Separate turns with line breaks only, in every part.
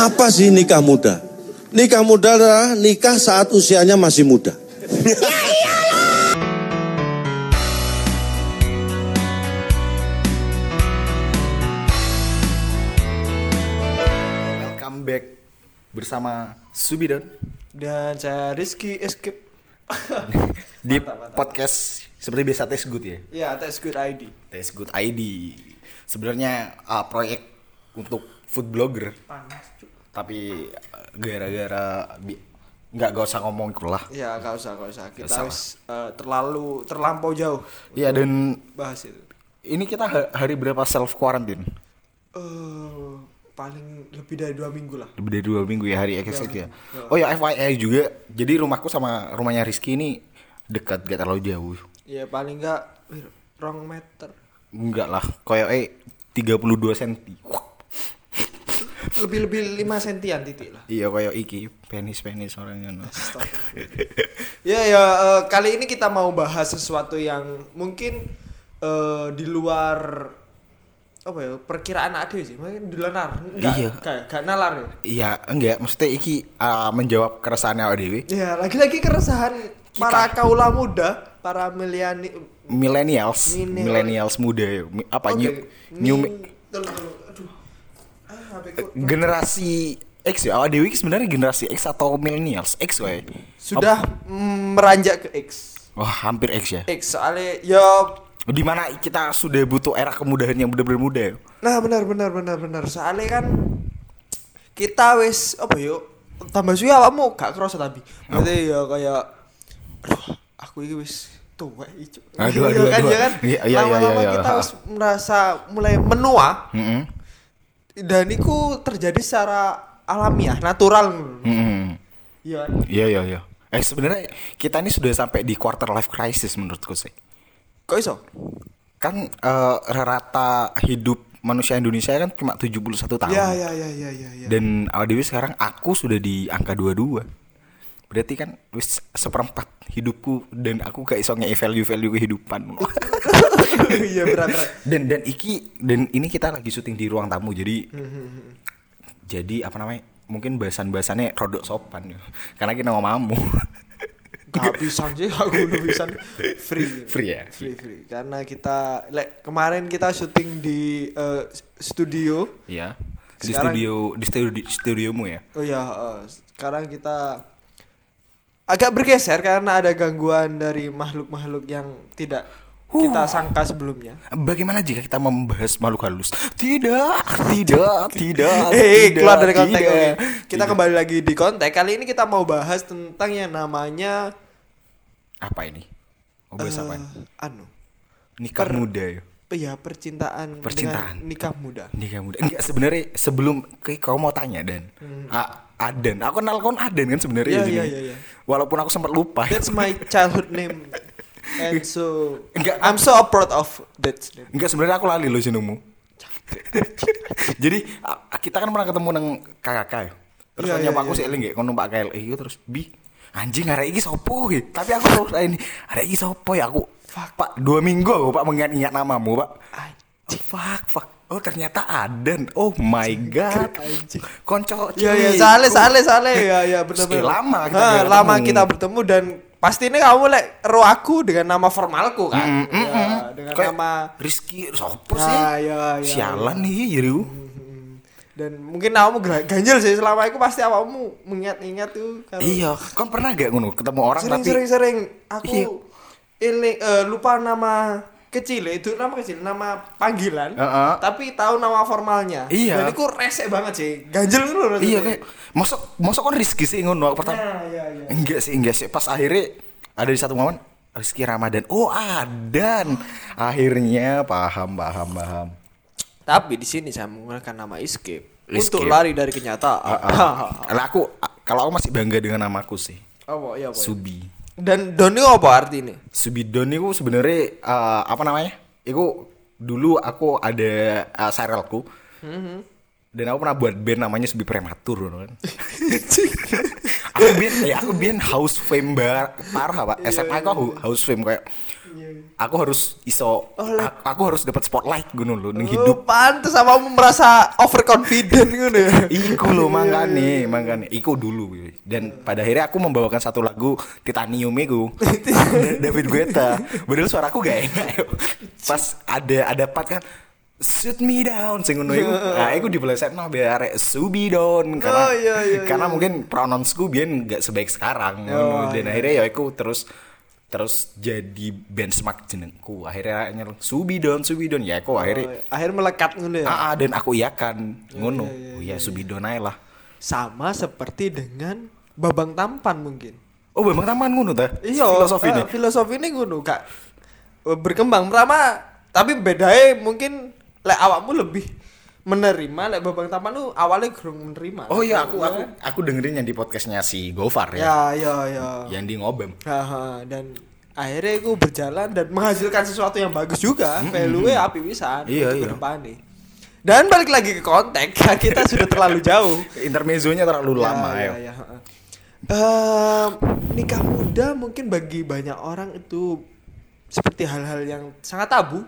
Apa sih nikah muda? Nikah muda adalah nikah saat usianya masih muda.
Welcome back bersama Subidon
Dan saya Rizky Escape.
di podcast seperti biasa Tes Good ya.
ya, that's good ID.
Tes Good ID. Sebenarnya uh, proyek untuk food blogger,
Panas, Cuk.
Tapi uh, gara-gara nggak gak usah ngomong itu lah.
Ya, gak usah, gak usah. Kita
usah.
harus eh, terlalu terlampau jauh
Iya dan
bahas itu.
ini kita ha- hari berapa self quarantine?
Eh, paling lebih dari dua minggu lah.
Lebih dari dua minggu ya hari XX ya. Oh ya FYI juga. Jadi rumahku sama rumahnya Rizky ini dekat gak terlalu jauh.
Ya paling enggak rong meter.
Enggak lah, kayak eh 32 cm.
Lebih lebih lima sentian titik lah.
Iya kayak iki penis penis orangnya no.
Ya ya eh, kali ini kita mau bahas sesuatu yang mungkin eh, di luar apa ya perkiraan ada sih mungkin di luar enggak
Iya.
kayak gak nalar ya
Iya enggak, maksudnya iki uh, menjawab keresahannya awake dhewe.
Ya, lagi-lagi keresahan para kaula muda, para milenial
Millennials,
Millennial.
millennials muda ya. Apa new, new mi-
Tunggu, tunggu. Aduh. Ah, HP ku.
Generasi X ya. Awake dhewe iki sebenarnya generasi X atau millennials? X wae.
Sudah mm, meranjak ke X.
Wah, hampir X ya.
X soalnya ya
Di mana kita sudah butuh era kemudahan yang benar-benar muda ya.
nah benar benar benar benar soalnya kan kita wis apa yuk tambah suwi awakmu gak kerasa tapi berarti ya kayak aduh aku ini wis tua ijo
Aduh,
Iya
aduh,
kan,
aduh.
ya kan
Iya, iya, iya,
lama-lama
iya,
kita
iya.
wis merasa mulai menua. Dan itu terjadi secara alamiah natural
Heeh.
iya?
Iya, iya, iya. Eh sebenarnya kita ini sudah sampai di quarter life crisis menurutku sih.
kok iso
Kan eh, rata hidup manusia Indonesia kan cuma 71 tahun.
ya ya ya ya ya ya
Dan awal dewi sekarang aku sudah di angka 22 Berarti kan wis seperempat hidupku dan aku gak iso ngei value-value kehidupan.
iya berat berat
dan dan iki dan ini kita lagi syuting di ruang tamu jadi jadi apa namanya? Mungkin bahasan-bahasannya rodok sopan ya. Karena kita ngomong
gak bisa sih aku bisa free
Free ya?
free free karena kita like, kemarin kita syuting di eh, studio
Iya. Di
Sekarang-
studio di studio di studiomu ya.
oh ya eh, sekarang kita agak bergeser karena ada gangguan dari makhluk-makhluk yang tidak kita sangka sebelumnya
Bagaimana jika kita membahas makhluk halus? Tidak, tidak, tidak.
Eh,
tidak,
keluar dari konteks.
tidak.
Kita
tidak.
kembali lagi di konteks. Kali ini kita mau bahas tentang yang namanya
apa ini? Oh, bahas apa ini?
eh, anu.
Nikah
per-
muda ya.
Ya, percintaan,
Percintaan.
nikah muda.
Nikah muda. Enggak sebenarnya sebelum kau mau tanya Dan. Ah, Aden. Aku kenal kau Aden kan sebenarnya
Iya, iya, iya, iya.
Walaupun aku sempat lupa.
That's my childhood name. And so
Enggak.
I'm so proud of that.
Enggak sebenarnya aku lali loh jenengmu. Jadi kita kan pernah ketemu nang KKK ya. Terus
Iya,
yeah,
iya,
nyapa aku
iya,
sih eling nggih kono Pak KLI itu terus bi anjing arek iki sopo gitu. Tapi aku terus ini arek iki sopo ya aku. Pak, dua minggu aku Pak mengingat-ingat namamu Pak. Oh, fuck, fuck. Oh ternyata Aden. Oh my god.
Anjing.
Konco
Iya iya, sale sale sale ya ya benar
Eh,
benar.
lama kita
Ha,
nggak
lama kita bertemu dan pasti ini kamu lek ro aku dengan nama formalku kan. Ya, dengan
Kayak
nama
Rizky sopo sih?
Ah, iya, iya,
Sialan nih Jiru.
dan mungkin kamu ganjel sih selama itu pasti awakmu mengingat-ingat tuh kalau
Iya, kan pernah gak ngono ketemu orang
sering
tapi
sering sering aku
Iya.
ini eh, lupa nama kecil itu nama kecil nama panggilan
Heeh.
tapi tahu nama formalnya
Iya.
dan itu resek banget sih ganjel loh
Iya kayak masuk masuk kan Rizky sih ngono pertama.
nah iya iya
Enggak sih, enggak sih. Pas akhirnya ada di satu momen Rizky Ramadan. Oh, Adan. Akhirnya paham, paham, paham.
tapi di sini saya menggunakan nama escape,
Escape.
untuk lari dari kenyataan
Kalau aku kalau aku masih bangga dengan namaku sih.
apa ya apa ya?
Subi.
Dan Doni apa arti ini
Subidon itu sebenarnya eh, apa namanya? Itu dulu aku ada uh, serialku. Dan aku pernah buat band namanya Subi Prematur kan. aku bian ya aku bian house fame bar parah pak SMA aku hu- house fame kayak aku harus iso
Oh,
aku, aku harus dapat spotlight lho ning
Oh,
hidup
pantes sama merasa overconfident gitu ya.
Iku lo mangane, mangane. Iku dulu. Dan pada akhirnya aku membawakan satu lagu Titanium iku. David Guetta. Padahal suaraku gak enak. Pas ada ada part kan Shoot me down sing ngono iku. Nah, iku dibelesetno biar arek subi down karena
Oh, iya, iya,
karena
iya.
mungkin pronounsku biyen gak sebaik sekarang
Oh.
Dan
iya,
akhirnya ya iku terus terus jadi benchmark jenengku. Akhirnya nyel subi down, subi down. Ya aku akhirnya
Akhir melekat ngono ya.
Ah, ah, dan aku iakan ngono. Oh ya Subidon ae lah.
Sama seperti dengan Babang Tampan mungkin.
Oh, Bambang Taman ngono ta?
Iya,
filosofi
eh, filosofi ini ngono kak berkembang pertama tapi bedanya mungkin lek awakmu lebih menerima lek babang taman lu awalnya kurang menerima
Oh iya, aku aku aku dengerin yang di podcastnya si Gofar ya.
ya ya ya
Yang di ngobam.
Haha, dan akhirnya aku berjalan dan menghasilkan sesuatu yang bagus juga value api bisa
Iya,
untuk
iya.
ke depannya. dan balik lagi ke konteks kita sudah terlalu jauh
Intermezzonya terlalu lama
ya,
ya.
ya, ya. Ehm, nikah muda mungkin bagi banyak orang itu seperti hal-hal yang sangat tabu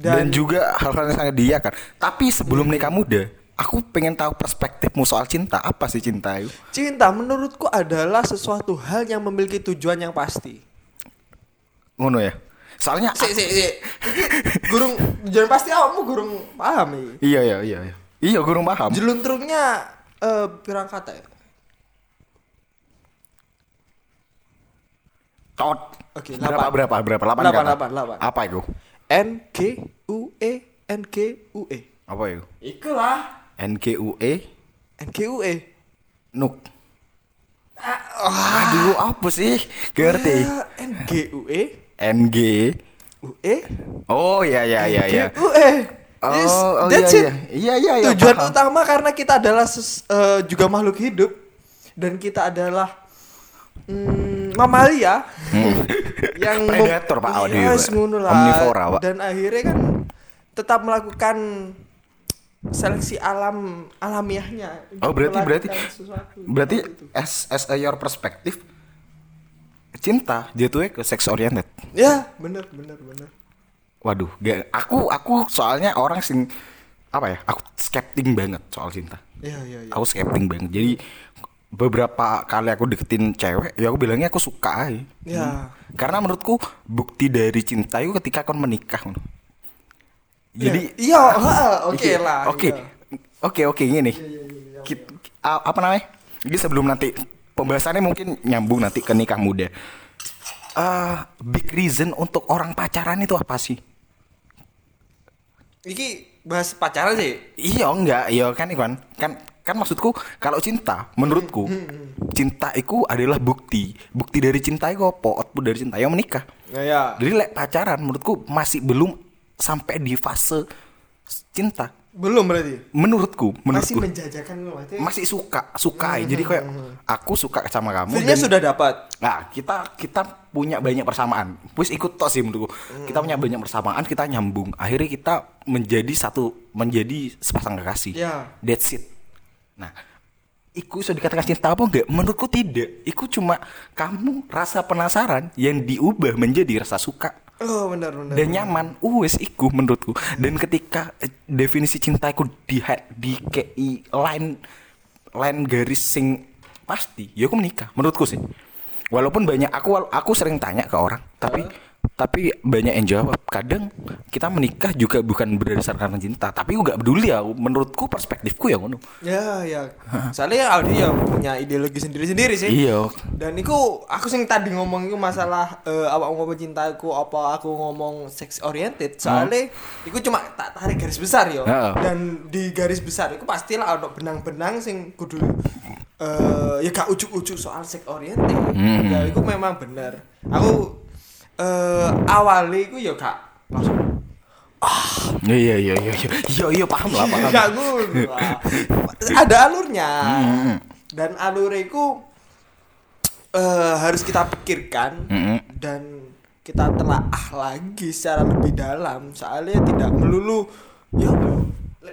Dan,
dan,
juga hal-hal yang sangat dia kan. Tapi sebelum nikah muda, aku pengen tahu perspektifmu soal cinta. Apa sih cinta itu?
cinta menurutku adalah sesuatu hal yang memiliki tujuan yang pasti.
Ngono ya. Soalnya
Si si si. Gurung tujuan pasti awakmu gurung paham iki.
Iya iya iya. iya. Iya, kurang paham.
Jeluntrungnya eh pirang kata ya?
Tot.
Oke,
berapa
lapan.
berapa berapa? 8
Lapan,
kata.
lapan, lapan.
Apa itu?
N G U E N G U E.
Apa itu?
Ikulah
N K U E
N G U E.
Nuk. Aduh, apa sih? Ngerti.
Eh, N G U E
N G.
U E
Oh ya ya ya ya.
G U E.
Oh,
Yes,
oh
that's
iya,
it.
iya. Iya, iya, iya,
Tujuan
paham.
utama karena kita adalah ses- eh, juga makhluk hidup dan kita adalah mm, mamalia yang
Hmm. Predator, Pak, audio,
Yes,
Pak.
ngono lah.
Omnivora, Pak.
Dan akhirnya kan tetap melakukan seleksi alam alamiahnya.
Oh berarti berarti
sesuatu.
berarti as as a your perspective cinta jatuhnya ke sex oriented.
Ya, benar benar benar.
Waduh, gak, aku aku soalnya orang sing apa ya? Aku skepting banget soal cinta.
Iya iya iya.
Aku skepting banget. Jadi beberapa kali aku deketin cewek, ya aku bilangnya aku suka aja.
Ya.
Karena menurutku bukti dari cinta itu ketika kau menikah. Jadi
iya, oke
Iki,
lah.
Oke.
iya.
Oke, oke gini. Kit- a- apa namanya? Ini sebelum nanti pembahasannya mungkin nyambung nanti ke nikah muda. Eh, big reason untuk orang pacaran itu apa sih?
Iki bahas pacaran sih.
Iya enggak, iya kan Iwan. Kan kan maksudku kalau cinta menurutku cinta itu adalah bukti. Bukti dari cinta itu apa? Output dari cinta yang menikah.
Ya ya.
Jadi lek pacaran menurutku masih belum sampai di fase cinta.
Belum berarti.
Menurutku,
Masih
menurutku
menjajakan lu berarti.
masih suka suka aja. jadi kayak aku suka sama kamu dan-
sudah dapat.
nah kita kita punya banyak persamaan wis ikut tos sih menurutku kita punya banyak persamaan kita nyambung akhirnya kita menjadi satu menjadi sepasang kekasih
Ya.
that's it nah Iku bisa dikatakan cinta apa enggak? Menurutku tidak. Iku cuma kamu rasa penasaran yang diubah menjadi rasa suka
Oh benar benar.
dan nyaman wes iku menurutku dan ketika eh, definisi cinta iku di di KI line line garis sing pasti ya aku menikah menurutku sih walaupun banyak aku aku sering tanya ke orang tapi tapi banyak yang jawab kadang kita menikah juga bukan berdasarkan cinta tapi gak peduli ya menurutku perspektifku ya ngono
Ya ya. Soalnya Audi ya punya ideologi sendiri-sendiri sih.
iya
Dan iku aku sing tadi ngomong iku masalah eh, awak ngomong cintaku apa aku ngomong sex oriented soalnya iku cuma tak tarik garis besar yo.
Heeh.
Dan di garis besar iku pastilah ada benang-benang sing kudu eh ya gak ujuk-ujuk soal sex oriented.
Hmm.
Ya iku memang bener. Aku eh awalnya iku ya gak langsung
iya iya iya iya iya iya paham lah paham
lah. Ada alurnya.
Hmm.
Dan alur itu eh, harus kita pikirkan
Mm-mm.
dan kita telaah lagi secara lebih dalam. Soalnya tidak melulu ya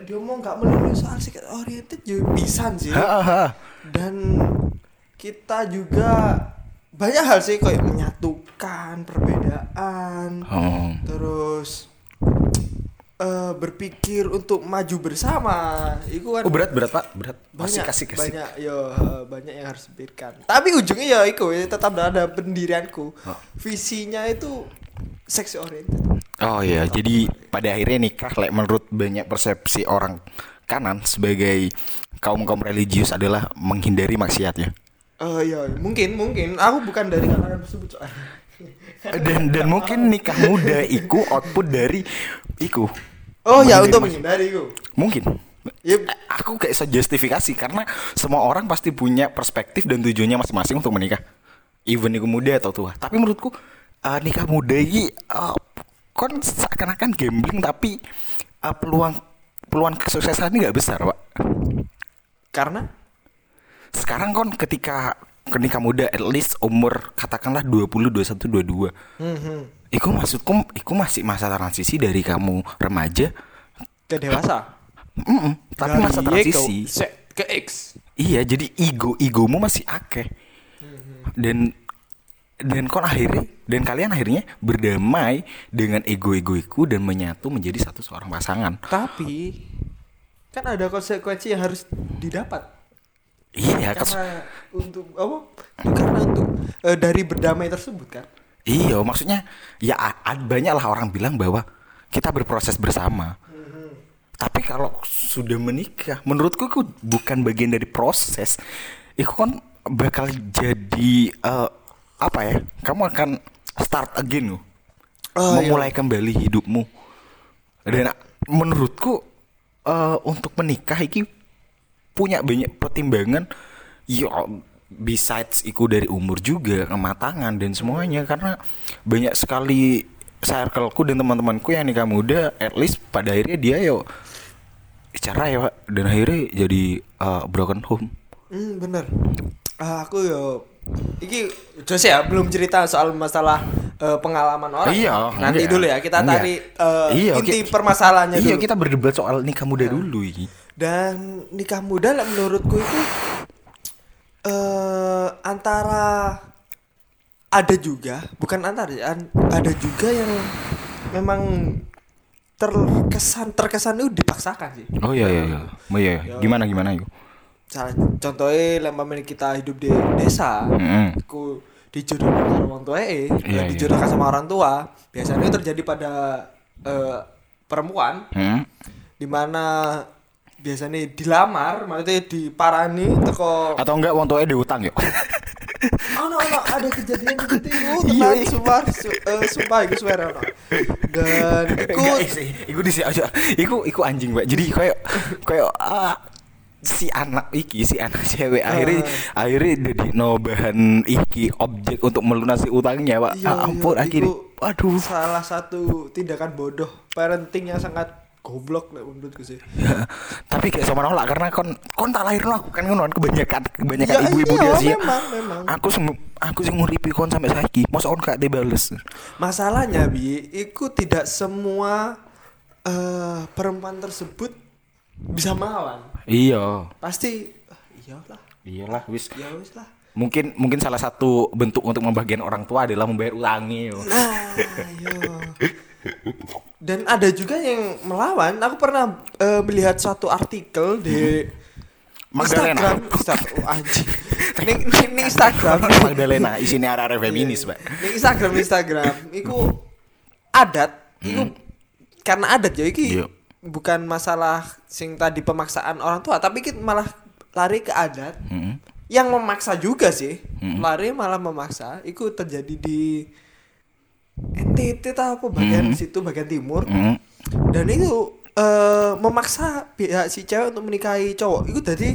dia ngomong gak melulu soal sex oriented ya bisa sih. Dan kita juga banyak hal sih kayak menyatukan perbedaan
Oh.
terus eh berpikir untuk maju bersama itu kan
Oh berat berat pak berat.
Banyak
kasih kasih.
banyak yo eh, banyak yang harus dipikirkan tapi ujungnya ya itu ya, tetap ada pendirianku
Oh.
visinya itu sex oriented
Oh iya, jadi pada akhirnya nikah, like, menurut banyak persepsi orang kanan sebagai kaum kaum religius adalah menghindari maksiat ya.
Oh iya, mungkin mungkin aku bukan dari kalangan tersebut soalnya.
Dan dan mungkin nikah muda iku output dari iku.
Oh ya untuk menghindari itu.
Mungkin.
Ya,
Aku kayak justifikasi karena semua orang pasti punya perspektif dan tujuannya masing-masing untuk menikah. Even iku muda atau tua. Tapi menurutku eh, nikah muda ini eh, kon seakan-akan gambling tapi eh, peluang peluang kesuksesan ini nggak besar, Pak.
karena
Sekarang kon ketika ke nikah muda at least umur katakanlah 20, 21, 22.
hmm,
Iku maksudku iku masih masa transisi dari kamu remaja
ke dewasa.
Mm-mm, tapi
Dari
masa
ke
transisi.
Z ke X.
Iya, jadi ego egomu masih akeh. Dan dan kon akhirnya dan kalian akhirnya berdamai dengan ego-egoiku dan menyatu menjadi satu seorang pasangan.
Tapi kan ada konsekuensi yang harus didapat.
Iya,
Karena untuk apa? Karena untuk eh, dari berdamai tersebut kan.
iya, maksudnya ya a- a- banyak lah orang bilang bahwa kita berproses bersama. Tapi kalau sudah menikah, menurutku itu bukan bagian dari proses. Itu kan bakal jadi eh, apa ya? Kamu akan start again loh.
Oh,
memulai kembali hidupmu. Dan menurutku eh, untuk menikah iki punya banyak pertimbangan. Ya besides iku dari umur juga, kematangan dan semuanya karena banyak sekali circleku dan teman-temanku yang nikah muda at least pada akhirnya dia yo cara ya Pak. dan akhirnya jadi eh, broken home.
Hmm, bener. Ah, aku yo iki terus ya belum cerita soal masalah eh, pengalaman orang.
Iya,
Nanti
enggak.
dulu ya kita
Enggak.
tarik eh,
Iya,
inti permasalahannya
Iya
dulu.
kita berdebat soal nikah muda dulu ini.
Dan nikah muda lah menurutku itu eh antara ada juga, bukan antara ya, ada juga yang memang terkesan terkesan itu dipaksakan sih.
Oh iya iya iya. Oh iya, iya. Gimana gimana yuk?
Salah contohnya lama kita hidup di desa,
Mm-mm.
aku dijodohkan sama orang tua eh,
Iya, iya.
dijodohkan sama orang tua. Biasanya itu terjadi pada eh, perempuan
Hmm?
di mana biasanya dilamar, maksudnya diparani teko
Atau enggak wong tuanya diutang yuk?
Oh no, no, ada kejadian seperti itu
Iya, iya.
sumpah su, eh, sumpah itu suara no. dan iku
iku di aja. Iku iku anjing, Pak. Jadi kayak kayak ah, si anak iki si anak cewek akhirnya akhirnya jadi no bahan iki objek untuk melunasi utangnya, Pak.
iya,
Ah, ampun
iya,
akhirnya.
iku
Aduh.
salah satu tindakan bodoh parenting yang sangat goblok lah menurutku sih
Tapi kayak sama nolak karena kon kon tak lahir aku kan ngono kan kebanyakan kebanyakan
Ya,
ibu-ibu
iya,
dia sih.
memang, memang.
Aku sing aku sing nguripi kon sampai saiki. Masa kon gak dibales.
masalahnya bi iku tidak semua eh perempuan tersebut bisa melawan
Iya.
pasti ah, iyalah
Iyalah wis.
ya wis lah
Mungkin mungkin salah satu bentuk untuk membagian orang tua adalah membayar ulangi. yo.
Nah, yo. Dan ada juga yang melawan. Aku pernah eh, melihat suatu artikel di
Magdalena.
Instagram. Instagram. Oh, anjing. Ini, Instagram.
Magdalena isinya arah-arah feminis, Pak.
Ini Instagram Instagram. Iku adat. Iku karena adat ya iki
Iya.
bukan masalah sing tadi pemaksaan orang tua, tapi kita malah lari ke adat.
Mm-mm.
Yang memaksa juga sih.
Mm-mm.
Lari malah memaksa. Iku terjadi di NTT tau apa bagian
Mm-mm.
situ bagian timur.
Mm.
Dan itu eh memaksa pihak si cewek untuk menikahi cowok. Itu jadi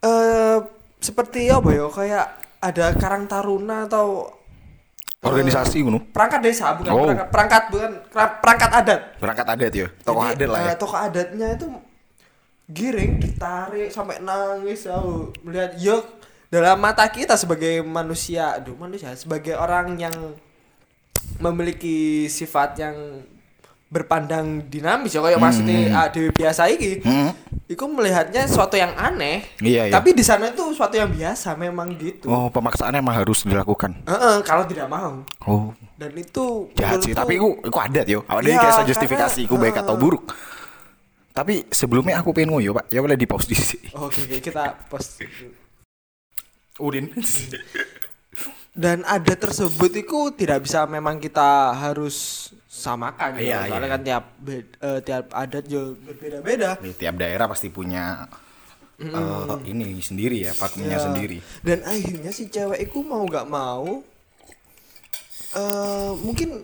eh seperti apa ya kayak ada karang taruna atau
Organisasi ngono.
perangkat desa bukan
Oh.
perangkat, perangkat bukan perangkat adat.
Berangkat adat ya. Tokoh
Jadi,
adat lah ya.
eh, tokoh adatnya itu giring ditarik sampai nangis aku melihat yo dalam mata kita sebagai manusia aduh manusia sebagai orang yang memiliki sifat yang berpandang dinamis ya kayak maksudnya ah, dewi biasa iki
Hmm.
Iku melihatnya suatu yang aneh.
Iya, iya.
Tapi di sana itu suatu yang biasa memang gitu.
Oh, pemaksaan emang harus dilakukan.
Heeh, kalau tidak mau.
Oh,
Dan itu
jahat sih. Tapi iku iku adat yo.
Iya,
dhewe kayak justifikasi iku baik atau buruk. Tapi sebelumnya aku pengen ngoyo, Pak. Ya boleh di pause di sini.
Oke, oke, kita post.
Udin.
Dan adat tersebut itu tidak bisa memang kita harus samakan.
Iya,
Soalnya
iya.
kan tiap be- eh, tiap adat juga berbeda-beda.
Tiap daerah pasti punya eh, ini sendiri ya, pakemnya
Ya.
sendiri.
Dan akhirnya si cewek itu mau nggak mau eh mungkin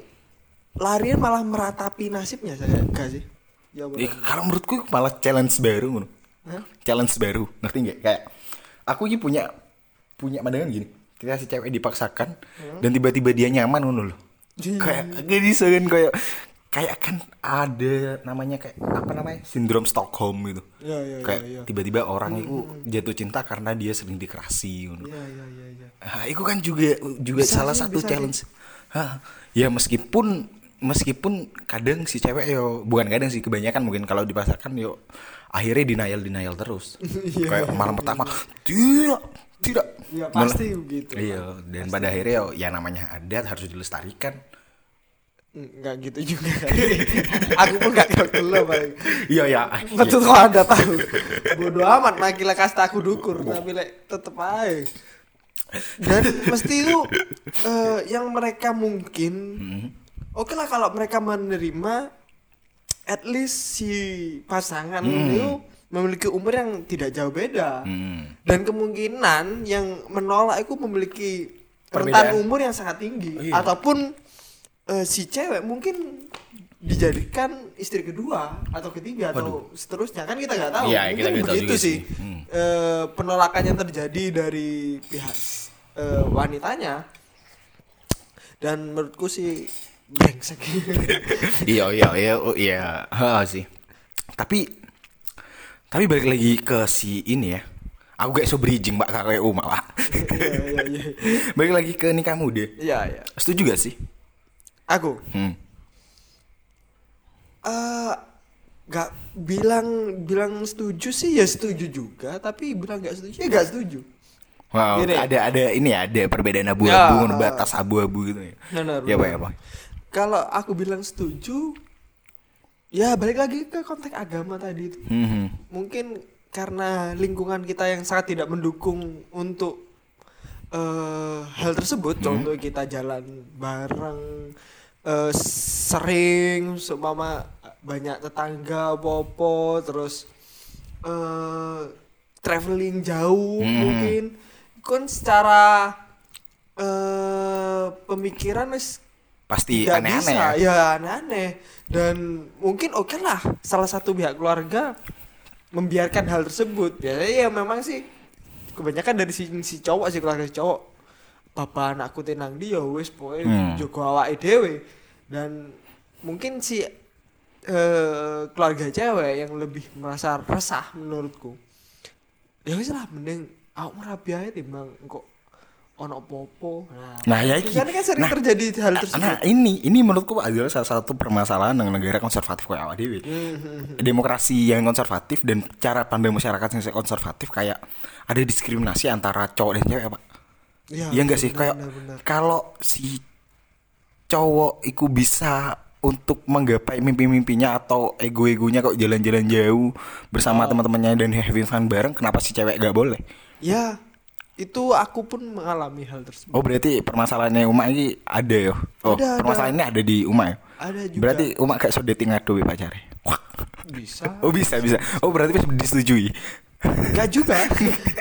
larian malah meratapi nasibnya saya gak sih? Ya benar.
kalau menurutku malah challenge baru.
Hah?
Challenge baru, ngerti nggak? Kayak aku ini punya punya pandangan gini. Ketika si cewek dipaksakan dan tiba-tiba dia nyaman ngono loh.
Iya.
Kayak gak bisa kan kayak kayak kan ada namanya kayak apa namanya sindrom Stockholm gitu.
Iya, iya,
kayak
iya, iya.
tiba-tiba orang itu jatuh cinta karena dia sering dikerasi ngono.
Iya iya iya iya.
Nah, itu kan juga juga
Bisa
salah
sih,
satu challenge. Hah, ya meskipun meskipun kadang si cewek yo bukan kadang sih kebanyakan mungkin kalau dipasarkan yo akhirnya denial denial terus.
Iya,
Kayak malam pertama tidak tidak.
Iya, pasti begitu.
Iya, dan pada akhirnya yo ya namanya adat harus dilestarikan.
Enggak gitu juga kan. Aku pun gak ngerti lo paling.
Iya ya.
Betul kok ada tahu. Bodoh amat makila kasih aku dukur tapi lek tetep aja. Dan mesti itu eh, yang mereka mungkin
Hmm.
oke lah kalau mereka menerima at least si pasangan
Hmm.
itu memiliki umur yang tidak jauh beda.
Hmm.
Dan kemungkinan yang menolak itu memiliki
Perbedaan.
rentan umur yang sangat tinggi
Oh, iya.
ataupun eh, si cewek mungkin dijadikan istri kedua atau ketiga atau seterusnya kan kita nggak tahu
Iya,
mungkin
kita nggak tahu
begitu
juga
sih
sih. Hmm.
Eh, penolakan yang terjadi dari pihak eh, wanitanya dan menurutku sih brengsek
iya iya iya oh, iya sih tapi tapi balik lagi ke si ini ya. Aku gak so bridging mbak kakek Uma pak.
Iya, iya, iya.
balik lagi ke nikah muda.
Iya iya.
Setuju gak sih?
Aku?
Hmm.
eh nggak bilang bilang setuju sih ya setuju juga. Tapi bilang nggak setuju ya nggak setuju.
Wow
Gini.
ada ada ini ya ada perbedaan abu-abu
Ya.
batas abu-abu gitu ya.
Benar,
ya pak ya pak.
Kalau aku bilang setuju ya balik lagi ke konteks agama tadi itu
Hmm.
mungkin karena lingkungan kita yang sangat tidak mendukung untuk eh, hal tersebut contoh kita jalan bareng eh, sering seumpama banyak tetangga popo terus eh traveling jauh
Hmm.
mungkin kan secara eh pemikiran wis
pasti aneh-aneh ya.
ya aneh-aneh. Dan mungkin oke lah salah satu pihak keluarga membiarkan hal tersebut. Biasanya ya memang sih kebanyakan dari si, si cowok si keluarga si cowok. Bapak anakku tenang dia wes pokoknya
Hmm.
jogo awake dhewe. Dan mungkin si eh, keluarga cewek yang lebih merasa resah menurutku. Ya wis lah mending aku merabi aja timbang kok ono popo nah,
Nah, ya iki.
kan sering
Nah,
terjadi hal tersebut
Nah ini ini menurutku adalah salah satu permasalahan dengan negara konservatif kayak awak dewe.
Hmm,
Demokrasi yang konservatif dan cara pandang masyarakat yang konservatif kayak ada diskriminasi antara cowok dan cewek pak.
Ya,
Iya enggak sih kayak kalau si cowok itu bisa untuk menggapai mimpi-mimpinya atau ego-egonya kok jalan-jalan jauh bersama
Oh.
teman-temannya dan having fun bareng kenapa si cewek gak boleh?
Ya, itu aku pun mengalami hal tersebut.
Oh berarti permasalahannya Uma ini ada ya? Oh
Ada, ada.
permasalahan ini ada di Uma ya?
Ada juga.
Berarti Uma gak so dating ado ya pacare? Wah.
Bisa.
Oh bisa bisa. Oh berarti bisa disetujui.
Gak juga,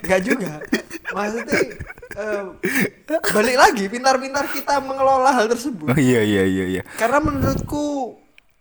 gak juga. Maksudnya eh, balik lagi pintar-pintar kita mengelola hal tersebut.
Oh iya iya iya iya.
Karena menurutku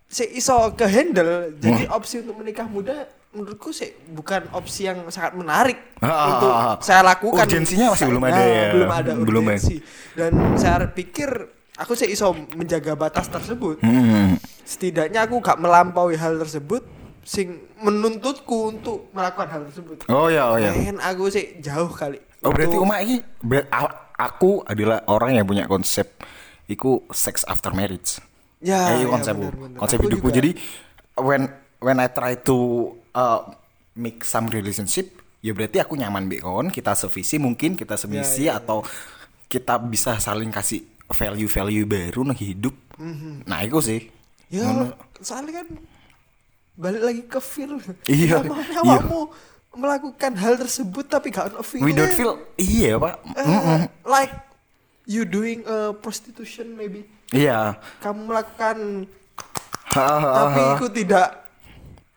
si iso ke handle jadi opsi untuk menikah muda menurutku sih bukan opsi yang sangat menarik
Ah,
untuk
ah, ah.
saya lakukan.
Urgensinya masih belum ada ya.
Belum ada
Belum ya.
urgensi. Dan saya pikir aku sih iso menjaga batas tersebut.
Hmm.
setidaknya aku gak melampaui hal tersebut sing menuntutku untuk melakukan hal tersebut.
Oh ya oh ya.
Pengen aku sih jauh kali.
Oh berarti Uma ini ber- a- aku adalah orang yang punya konsep iku sex after marriage.
Ya,
Eh, itu
ya,
konsep
benar, benar.
konsep
Aku
hidupku.
juga.
Jadi when when I try to uh, make some relationship ya berarti aku nyaman mbek kon kita sevisi mungkin kita semisi
Ya, ya,
atau kita bisa saling kasih value value baru nang hidup nah itu sih
Ya,
Ngono.
soalnya kan balik lagi ke feel.
Iya,
Gimana
iya.
awakmu melakukan hal tersebut tapi gak ada feel.
we don't feel iya pak
Eh, like you doing a prostitution maybe.
iya
Kamu melakukan tapi itu tidak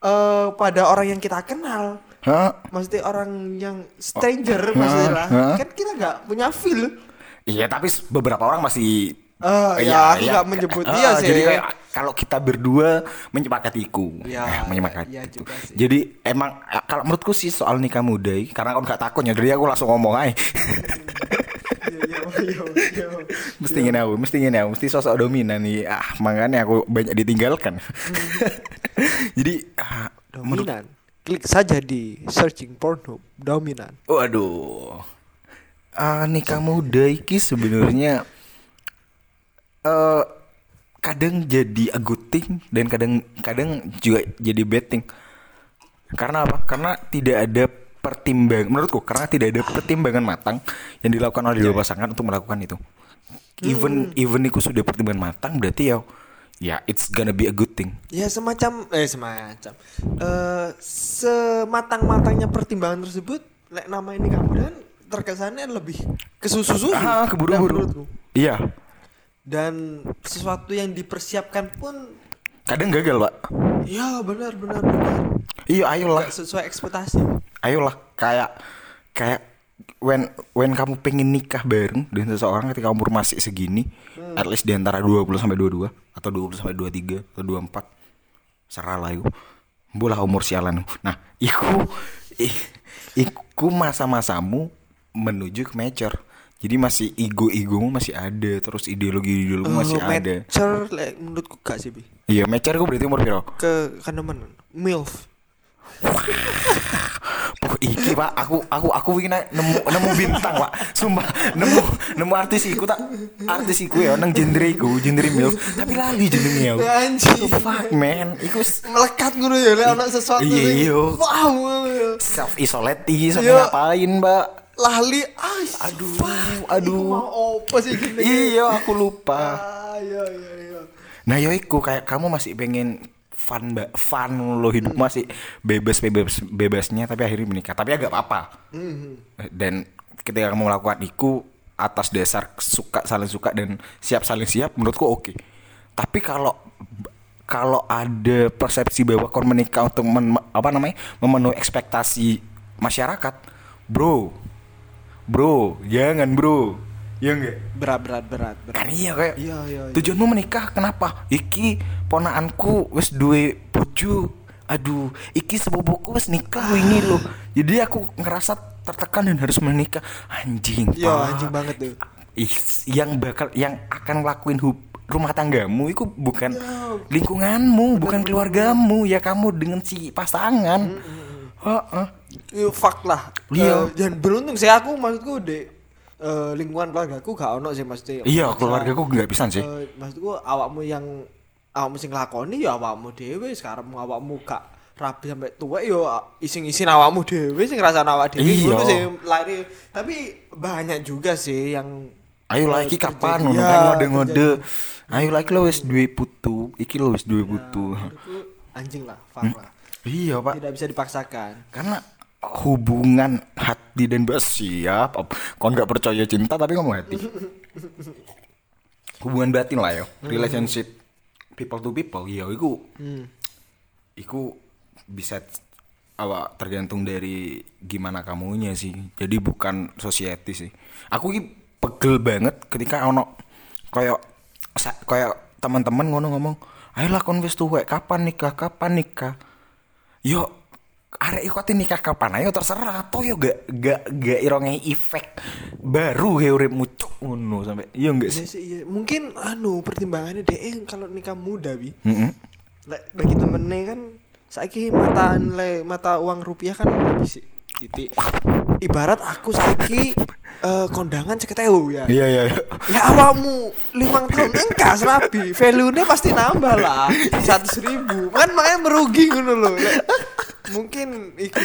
eh, pada orang yang kita kenal.
ha.
Maksudnya orang yang stranger maksudnya lah.
Hah?
Kan kita nggak punya feel.
Iya tapi beberapa orang masih
Eh, ya, aku nggak menyebut
Ah,
dia sih.
Jadi kayak kalau kita berdua menyepakatiku,
Ya,
menyepakati.
iya juga sih.
Jadi emang kalau menurutku sih soal nikah muda ini, karena aku nggak takut ya, jadi aku langsung ngomong aja.
Iya, iya, iya, iya.
mesti ngene aku, mesti ngene aku, mesti sosok dominan nih. Ah, makanya aku banyak ditinggalkan. jadi ah, menurut-
Dominan. Klik saja di searching Pornhub dominan.
Waduh. Ah, nikah muda iki sebenarnya eh kadang jadi a good thing dan kadang kadang juga jadi bad thing. Karena apa? Karena tidak ada pertimbangan menurutku karena tidak ada pertimbangan matang yang dilakukan oleh dua pasangan untuk melakukan itu. Even even itu sudah pertimbangan matang berarti ya ya it's gonna be a good thing.
Ya semacam eh semacam eh sematang-matangnya pertimbangan tersebut lek nama ini kamu dan terkesannya lebih kesusu-susu.
Ah, keburu-buru. Iya.
Dan sesuatu yang dipersiapkan pun
Kadang gagal, Pak.
ya benar benar benar
Iya, ayolah.
Nggak sesuai ekspektasi.
ayolah kayak kayak when when kamu pengen nikah bareng dengan seseorang ketika umur masih segini at least di antara 20 sampai 22 atau 20 sampai 23 atau 24 serah lah itu bola umur sialan nah iku i- iku masa-masamu menuju ke mature. Jadi masih ego-egomu masih ada terus ideologi-ideologimu masih
Eh,
ada.
mature lek menurutku gak sih bi?
Iya mature ku berarti umur piro?
Ke kanemen milf
Oh, iki pak, aku aku aku ingin nemu nemu bintang pak, sumpah nemu nemu artis iku tak artis iku ya nang genre iku genre milf, tapi lali jenenge aku.
anjing
Fuck man, iku
melekat ngono ya lek ana sesuatu
Iya,
sing-
iya.
wow
self isolate iki sampe
Iya.
ngapain mbak?
lali ah
Aduh,
fuck,
aduh.
iku mau apa sih gini
Iya aku lupa.
ah iya iya iya
Nah yo iku kayak kamu masih pengen fun mbak, fun lo hidup masih bebas bebas bebasnya tapi akhirnya menikah, tapi agak apa-apa. Dan ketika kamu melakukan itu atas dasar suka saling suka dan siap saling siap menurutku oke. Tapi kalau kalau ada persepsi bahwa kon menikah untuk men- apa namanya memenuhi ekspektasi masyarakat, bro, bro, jangan bro, ya enggak?
berat berat berat berat
Kan iya kayak
Iya, iya, iya.
Tujuanmu menikah kenapa? Iki ponakanku wis duwe bojo. Aduh, iki sepupuku wis nikah ini loh. Jadi aku ngerasa tertekan dan harus menikah. Anjing.
Iya, anjing banget tuh.
Yang bakal yang akan ngelakuin hub rumah tanggamu itu bukan lingkunganmu, bukan keluargamu, ya kamu dengan si pasangan. Heeh.
Yo fuck lah.
Iya.
Eh, dan beruntung sih aku maksudku di eh, lingkungan keluargaku gak ono sih maksudnya.
Iya, keluargaku nggak bisa sih.
Eh, maksudku awakmu yang awakmu sing nglakoni ya awakmu dhewe sekarang awakmu gak rapi sampai tua yo ising-ising awakmu dhewe sing ngrasakno awak dhewe
Iya.
ngono sih lari. Tapi banyak juga sih yang
Ayo
eh,
lagi kapan ngono
Ya,
kan ngode-ngode. Ayo lagi lo wis duwe putu, iki lo wis duwe putu.
Menurutku anjing lah, fuck lah.
Iya, Pak.
Tidak bisa dipaksakan.
Karena hubungan hati dan bas siap. Kau nggak percaya cinta tapi kamu hati. hubungan batin lah yo, relationship people to people, iya, iku, iku bisa awak tergantung dari gimana kamunya sih. Jadi bukan society sih. Aku ki pegel banget ketika ono koyo sa- koyo teman-teman ngono ngomong, "Ayolah kon wis tuwek, kapan nikah? Kapan nikah?" Yo arek iku nikah kapan ayo terserah atau yo gak gak gak ironge efek baru he uripmu cuk ngono sampai iya enggak
Iya
sih
iya. Mungkin anu pertimbangannya deh kalau nikah muda bi.
Heeh.
Lek bagi temennya kan saiki mata nilai mata uang rupiah kan lebih sih titik. Ibarat aku saiki eh, kondangan seket ewu ya.
iya iya iya.
Ya awakmu limang tahun enggak serabi, value-nya pasti nambah lah seratus ribu. Kan makanya merugi ngono loh. Lek, mungkin iku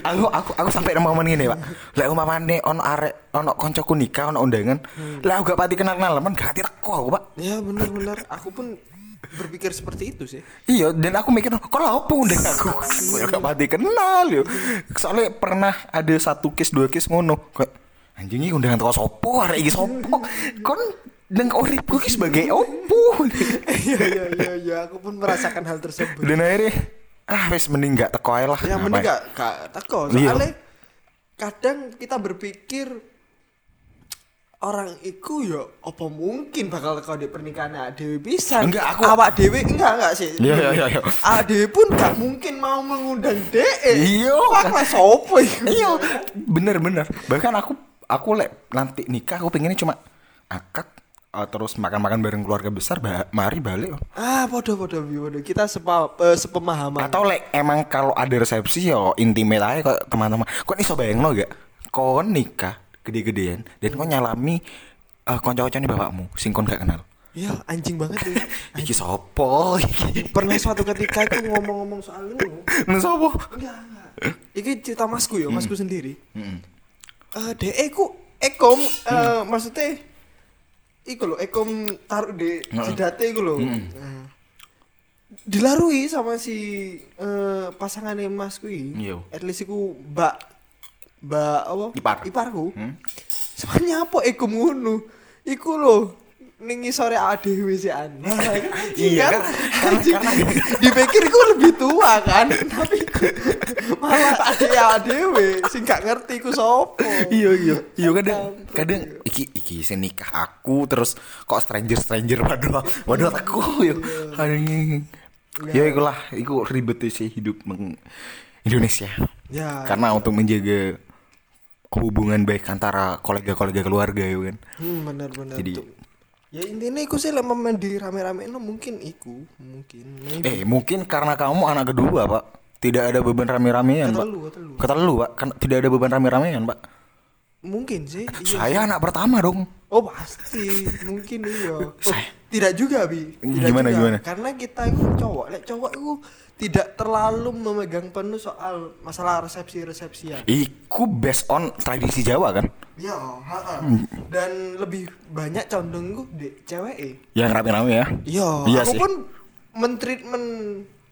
aku aku aku sampai momen ngene, Pak. Lek umpamane ono arek ono kancaku nikah ono undangan, lek aku gak pati kenal-kenal men gak teko aku, Pak.
ya benar-benar aku pun berpikir seperti itu sih.
Iya, dan aku mikir, kok lah apa undang aku? Kok gak pati kenal yo. Soalnya pernah ada satu case dua case ngono. Kayak anjing iki undangan teko sopo, arek iki sopo? Kon nang uripku ki sebagai opo?
Iya iya iya iya aku pun merasakan hal tersebut.
dan akhirnya ah wes mending gak teko lah.
Ya mending gak gak teko
Iya.
soalnya kadang kita berpikir orang iku ya apa mungkin bakal teko di pernikahan Dewi bisa
Enggak, aku-
awak Dewi enggak enggak sih?
Iya, iya, iya, iya.
awak Dewi pun gak mungkin mau mengundang DE
Iya.
Wah, mas sopo?
Iya, bener bener. Bahkan aku aku lek nanti nikah aku pengennya cuma akad eh, terus makan-makan bareng keluarga besar ba- mari balik
ah podo podo Bi, podo kita sepa, eh, sepemahaman.
Atau lek emang kalau ada resepsi yo intimate aja kok teman-teman. Kok iso bayangno gak? Kon nikah gede-gedean dan kon nyalami uh, konco-koncone bapakmu sing kon gak kenal
ya anjing banget ya
iki sopo iki
pernah suatu ketika aku ngomong-ngomong soal ini
Nang sopo
Enggak, enggak. Iki cerita masku ya, masku sendiri. Eh, DE ku ekom eh maksudnya iku lho, ekom taruh di jidate iku lho. Nah, dilarui sama si eh pasangannya masku iki.
Iya.
At least iku mbak mbak apa?
Ipar.
Iparku.
Hmm?
Sebenarnya apa ekom ngono? Iku lho ning sore adewe sih an.
Iya, kan?
Anjing. dipikir iku lebih tua kan, tapi iku malah ade adewe sing gak ngerti iku sopo.
iya iya iya kadang kadang iki iki sing nikah aku terus kok stranger stranger waduh waduh aku yo anjing ya ikulah iku ribet sih hidup meng Indonesia
Ya.
karena untuk menjaga hubungan baik antara kolega-kolega keluarga ya kan
Hmm, bener-bener
Jadi-
tuh. Ya intinya iku sih lama main di rame-rame no, mungkin iku, mungkin. Maybe.
eh mungkin karena kamu anak kedua pak tidak ada beban rame-ramean pak
Ketelu, ketelu
pak kan tidak ada beban rame-ramean pak
Mungkin sih. Iya.
saya anak pertama dong
Oh pasti, mungkin iya. Oh,
Saya-
tidak juga bi. Tidak
Gimana,
juga.
gimana?
Karena kita itu cowok, lek cowok itu tidak terlalu memegang penuh soal masalah resepsi-resepsian.
iku based on tradisi Jawa kan
Ya, dan lebih banyak condong gue di cewek.
yang rame-rame ya
Iya,
Iya
aku
sih.
pun mentreatment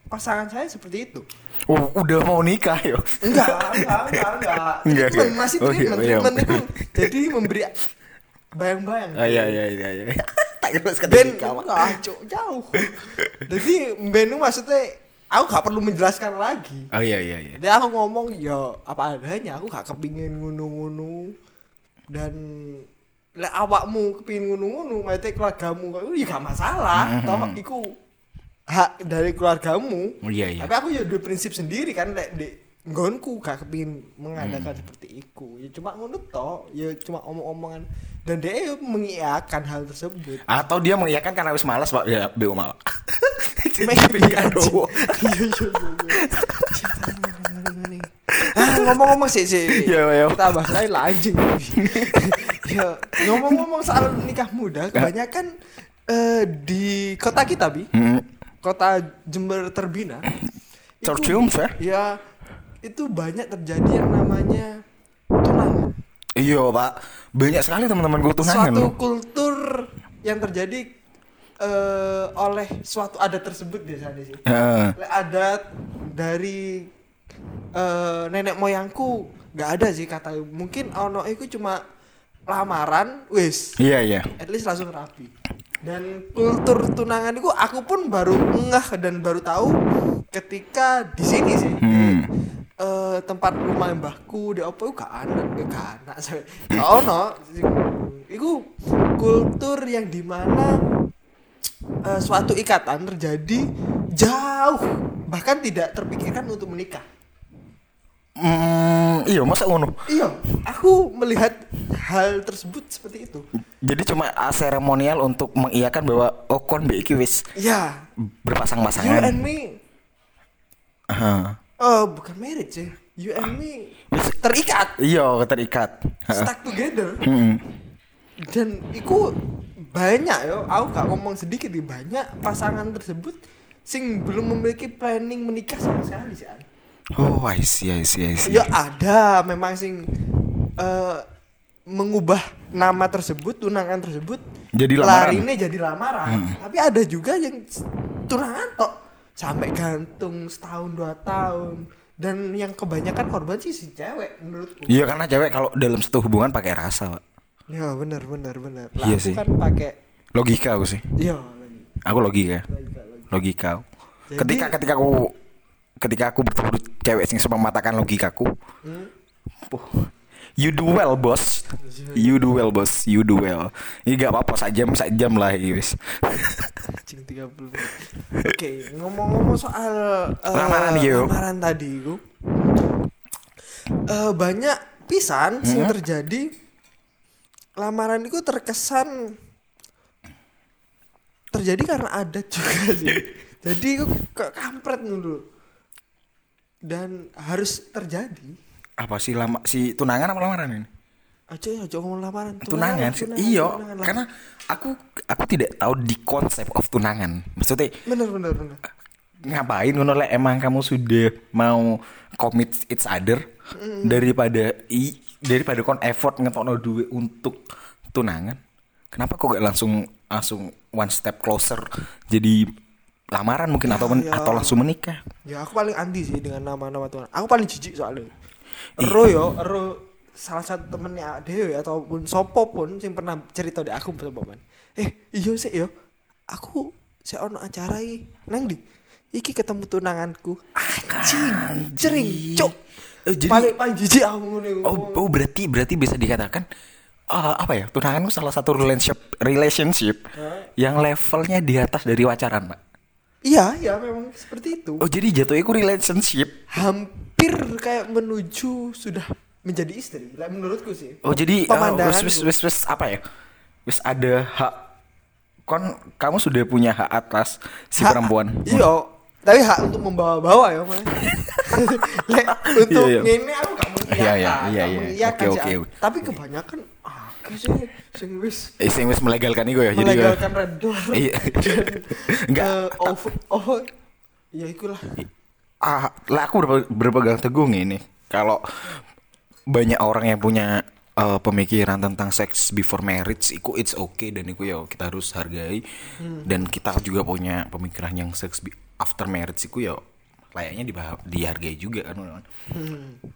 pasangan saya seperti itu.
Oh, udah mau nikah yo.
Enggak, enggak, enggak, enggak.
Enggak, enggak.
masih
Oh, iya,
treatment.
iya.
treatment itu jadi memberi bayang-bayang.
Ah, iya iya iya iya.
Ben enggak, Cuk, jauh. Jadi Ben maksudnya aku gak perlu menjelaskan lagi.
Oh iya iya iya.
Jadi aku ngomong ya apa adanya, aku gak kepingin ngunu-ngunu dan lek awakmu kepingin ngunu-ngunu, mate keluargamu kok ya gak masalah. Toh iku hak dari keluargamu.
Oh, iya, iya.
Tapi aku ya udah prinsip sendiri kan lek nggonku gak kepingin mengadakan seperti itu. Ya cuma ngono toh, ya cuma omong-omongan dan dia mengiyakan hal tersebut.
Atau dia mengiyakan karena wis malas, Pak. Ya, BO Mak.
Maybe, ngomong-ngomong sih sih.
Iya, iya.
Kita bahas lain lah anjing. ya ngomong-ngomong soal nikah muda, kebanyakan eh, di kota kita bi,
Hmm.
kota Jember Terbina.
Tercium, ya?
Ya itu banyak terjadi yang namanya tunangan.
Iya, Pak. Banyak sekali teman-teman gue tunangan
Suatu kultur yang terjadi eh, oleh suatu adat tersebut biasanya sih. Lek adat dari eh, nenek moyangku nggak ada sih kata mungkin ono itu cuma lamaran wis
Iya iya.
at least langsung rapi dan kultur tunangan itu aku pun baru ngeh dan baru tahu ketika di sini sih di, Eh, tempat rumah mbahku di apa gak anak eh, gak anak sorry. gak ono itu kultur yang di mana eh, suatu ikatan terjadi jauh bahkan tidak terpikirkan untuk menikah
Hmm, iya, masa ngono.
iya aku melihat hal tersebut seperti itu
Jadi cuma ah, seremonial untuk mengiyakan bahwa oh kon mbek iki wis
ya you
berpasang-pasangan.
and me
Heeh.
Oh, bukan marriage ya. You and me terikat,
Iya, terikat.
Stuck together.
Mm-mm.
Dan itu banyak yo. Aku gak ngomong sedikit nih banyak pasangan tersebut sing belum memiliki planning menikah sama sekali sih.
Oh, I see, I see, I see.
Ya ada memang sing eh, mengubah nama tersebut, tunangan tersebut
Jadi lamaran.
larinya jadi lamaran. Tapi ada juga yang tunangan tok sampai gantung setahun dua tahun. Dan yang kebanyakan korban sih si cewek menurutku.
Iya karena cewek kalau dalam satu hubungan pakai rasa, Pak.
Ya benar benar benar. Lah,
Iya sih.
kan pakai
Logika aku sih.
iya
Aku logika.
logika, logika.
Logika.
Jadi-
Ketika ketika aku ketika aku bertemu cewek sing mematakan logikaku.
Hmm?
Puh. You do well, bos. You do well, bos. You do well. Ini gak apa-apa, sak jam, sak jam lah
30 menit. Oke, ngomong-ngomong soal eh,
Lamaran, yo.
lamaran tadi itu. eh, banyak pisan
Hmm?
terjadi lamaran itu terkesan terjadi karena ada juga sih. Jadi ke kampret dulu. Dan harus terjadi.
Apa sih lama si tunangan apa lamaran ini?
Aja ya, aja ngomong lamaran.
Tunangan, sih.
tunangan,
Iya,
tunangan lah.
karena aku aku tidak tahu di konsep of tunangan. Maksudnya
bener bener bener.
ngapain ngono lek emang kamu sudah mau commit each other daripada i daripada kon effort ngetokno duit untuk tunangan kenapa kok gak langsung langsung one step closer jadi lamaran mungkin atau men-
ya.
atau langsung menikah
Ya aku paling anti sih dengan nama-nama Tuhan. Aku paling jijik soalnya. Ero yo, Ero salah satu temennya Ade ya ataupun sopo pun yang pernah cerita di aku man. Eh, iya sih yo. Aku saya ono acara iki. Nang di. Iki ketemu tunanganku. Anjing, cering, cuk.
Eh, jadi-
paling paling jijik aku ngene.
oh, oh berarti berarti bisa dikatakan eh, apa ya tunangan itu salah satu relationship relationship yang levelnya di atas dari pacaran pak
Iya, iya memang seperti itu.
oh jadi jatuhnya itu relationship
Hampir kayak menuju sudah menjadi istri. Lah menurutku sih.
Oh jadi uh,
Pemandangan
wis, wis, wis, wis, apa ya? Wis ada hak kon kamu sudah punya hak atas si
Hak-
perempuan.
Iya, tapi hak untuk membawa-bawa ya, Mas. Lek untuk
Iya, iya.
ngene aku gak mengiyakan.
Iya, iya, iya, iya. Oke, oke,
aku. Tapi kebanyakan ah sing wis
Eh, sing wis melegalkan itu ya. Jadi
melegalkan red door.
Iya. Enggak.
Oh, oh, ya ikulah.
Ah, lah aku berpe- berpegang teguh ini. Kalau banyak orang yang punya eh, pemikiran tentang seks before marriage, itu it's okay dan itu ya kita harus hargai. Dan kita juga punya pemikiran yang seks after marriage itu ya layaknya dihargai juga kan.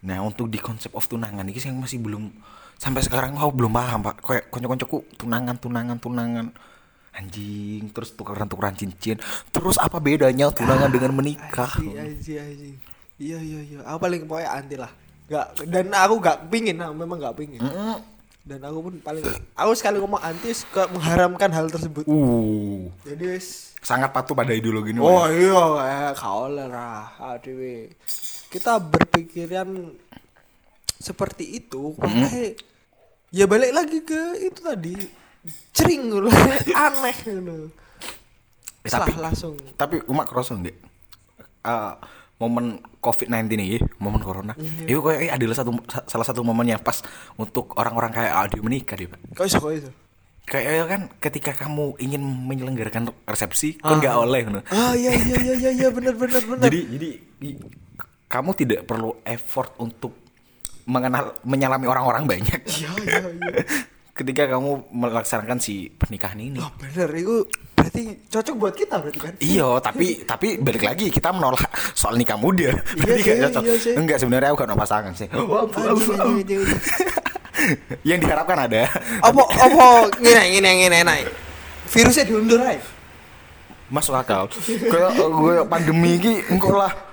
Nah untuk di konsep of tunangan ini yang masih belum sampai sekarang aku belum paham pak. Kayak konco-koncoku tunangan tunangan tunangan anjing terus tukeran tukeran cincin terus apa bedanya tunangan dengan menikah
Iya, iya, iya. Iya, iya. Aku paling pokoknya anti lah. Gak, dan aku gak pingin, nah, memang gak pingin. Dan aku pun paling, aku sekali ngomong anti suka mengharamkan hal tersebut.
uh
Jadi wis
sangat patuh pada ideologi ini
Oh iya, eh, kau lah, adewe. Kita berpikiran seperti itu, makanya ya balik lagi ke itu tadi, cering loh, aneh loh.
Tapi-
Salah langsung.
tapi umak kerasa nggak Eh, momen COVID-19 ini momen corona itu kayak adalah satu salah satu momen yang pas untuk orang-orang kayak Adi menikah deh Pak.
Kau iso, kau iso.
kayak kan ketika kamu ingin menyelenggarakan resepsi kan nggak oleh no.
Ah iya iya iya iya iya benar benar benar.
jadi jadi kamu tidak perlu effort untuk mengenal menyalami orang-orang banyak
Iya iya iya.
ketika kamu melaksanakan si pernikahan ini
Wah bener itu berarti cocok buat kita berarti kan?
Iya, tapi tapi balik lagi kita menolak soal nikah muda.
Iya
Berarti nggak cocok.
iya sih.
Enggak sebenarnya aku gak mau pasangan sih. Yang diharapkan ada.
Apa apa ngene ngene ngene naik. Virusnya diundur aja.
Masuk akal. Kayak pandemi ini engkau lah.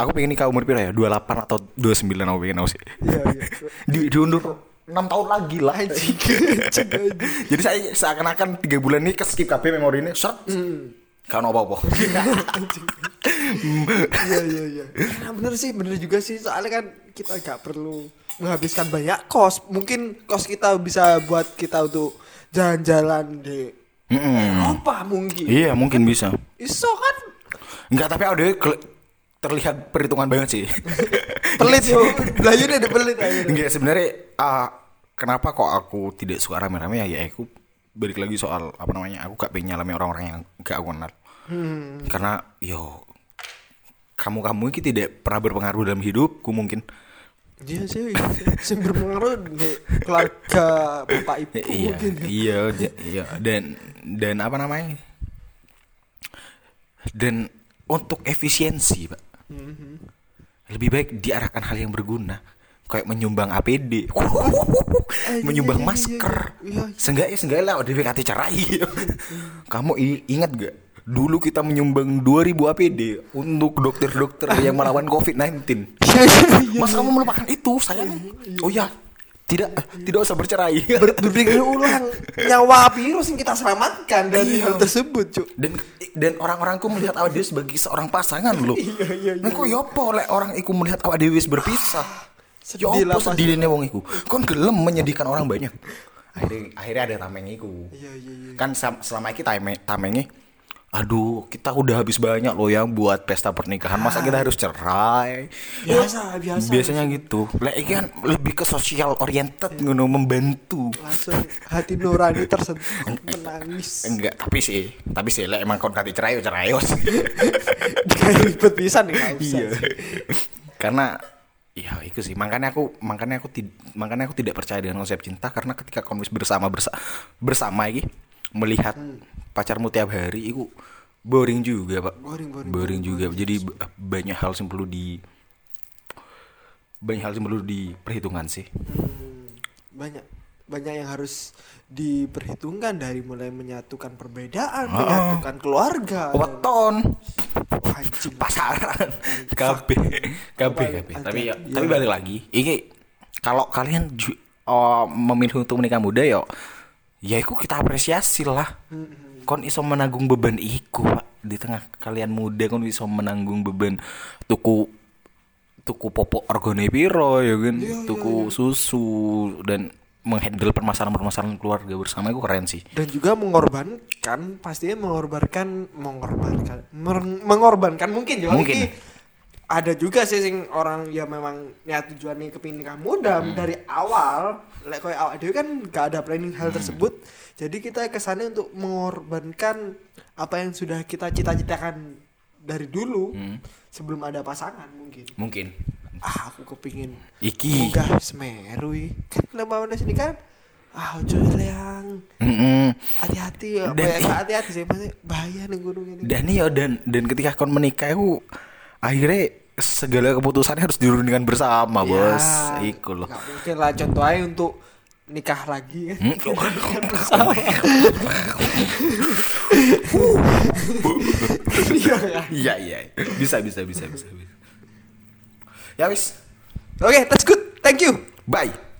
Aku pengen nikah umur pira ya? 28 atau 29 aku pengen aku sih.
Iya iya.
Di, diundur 6 tahun lagi lah.
Anjing. anjing, anjing.
Jadi saya seakan-akan 3 bulan ini ke skip KB memori ini. Set. Kan apa-apa.
Iya iya iya. Nah, bener sih bener juga sih soalnya kan kita gak perlu menghabiskan banyak kos. Mungkin kos kita bisa buat kita untuk jalan-jalan di
Mm-mm.
Eropa mungkin.
Iya, mungkin bisa.
Iso kan
Enggak, tapi keli- terlihat perhitungan banget sih.
pelit yo. Belayunya ada pelit.
Enggak sebenarnya ah, kenapa kok aku tidak suka rame-rame ya ya aku balik lagi soal apa namanya aku gak pengen nyalami orang-orang yang gak aku kenal
Hmm.
karena yo kamu-kamu ini tidak pernah berpengaruh dalam hidupku mungkin.
Iya sih, sing berpengaruh di keluarga bapak ibu
iya,
mungkin.
iya, iya. Dan dan apa namanya? Dan untuk efisiensi, Pak.
Mhm.
Lebih baik diarahkan hal yang berguna. Kayak menyumbang APD, menyumbang
iya, iya,
masker.
iya, iya.
Seenggaknya, seenggaknya lah DPKT cerai. Kamu ingat gak? Dulu kita menyumbang 2000 APD untuk dokter-dokter yang melawan COVID-19.
Iya, iya, iya.
Mas kamu melupakan itu, sayang. Oh ya, tidak tidak usah bercerai.
Ber- berpikir ulang nyawa virus yang kita selamatkan dari
Iya.
hal tersebut, Cuk.
dan dan orang-orangku melihat awak dewi sebagai seorang pasangan loh.
Iya, iya, iya.
Nah, kok yopo lek orang iku melihat awak dewi berpisah.
Sedih
Yopo sedihnya wong iku. Kon gelem menyedihkan orang banyak. Akhirnya akhirnya ada tameng iku.
Iya, iya, iya.
Kan selama ini tameng tamengnya Aduh, kita udah habis banyak loh yang buat pesta pernikahan. Masa kita harus cerai?
Biasa, biasa.
Biasanya gitu. Lek iki kan lebih ke sosial oriented ngono membantu.
Langsung hati nurani tersentuh menangis.
Enggak, tapi sih, tapi sih lek emang kon kate cerai yo cerai.
Kayak ribet bisa nih
iya karena ya itu sih makanya aku makanya aku makanya aku tidak percaya dengan konsep cinta karena ketika kamu bersama bersa bersama iki melihat pacarmu tiap hari itu boring juga pak.
Boring, boring,
juga. jadi b- banyak hal yang perlu di banyak hal yang perlu diperhitungkan sih.
Hmm, banyak banyak yang harus diperhitungkan dari mulai menyatukan perbedaan,
Ah.
menyatukan keluarga.
weton.
Anjing.
pasaran KB KB KB tapi ya,
Iya.
tapi balik lagi. Ini kalau kalian oh, memilih untuk menikah muda ya ya itu kita apresiasi lah. Kon iso menanggung beban iku pak. Di tengah kalian muda kon iso menanggung beban tuku tuku popok orgone piro ya kan? Tuku susu dan menghandle permasalahan-permasalahan keluarga bersama itu keren sih.
Dan juga mengorbankan, pastinya mengorbankan, mengorbankan, mengorbankan mungkin ya.
Mungkin.
Iki ada juga sih sing orang ya memang niat tujuannya kepingin nikah muda
Hmm.
dari awal lek koyo awak dhewe kan gak ada planning
Hmm.
hal tersebut. Jadi kita kesannya untuk mengorbankan apa yang sudah kita cita-citakan dari dulu
Hmm.
sebelum ada pasangan mungkin.
Mungkin.
Ah aku kepingin
iki.
munggah semeru kan lama mana sini kan? Ah ojo yang hati-hati apa
Dan-
ya hati-hati sih maksudnya bahaya nih gunung ini.
Dan iya dan dan ketika kon menikah itu akhirnya segala keputusannya harus dirundingkan bersama bos. Iku loh.
Mungkin lah contoh aja untuk nikah lagi. Kan
Hmm?
Bersama Iya, ya.
iya iya. Bisa bisa bisa bisa bisa. Ya wis.
Oke that's good. Thank you.
Bye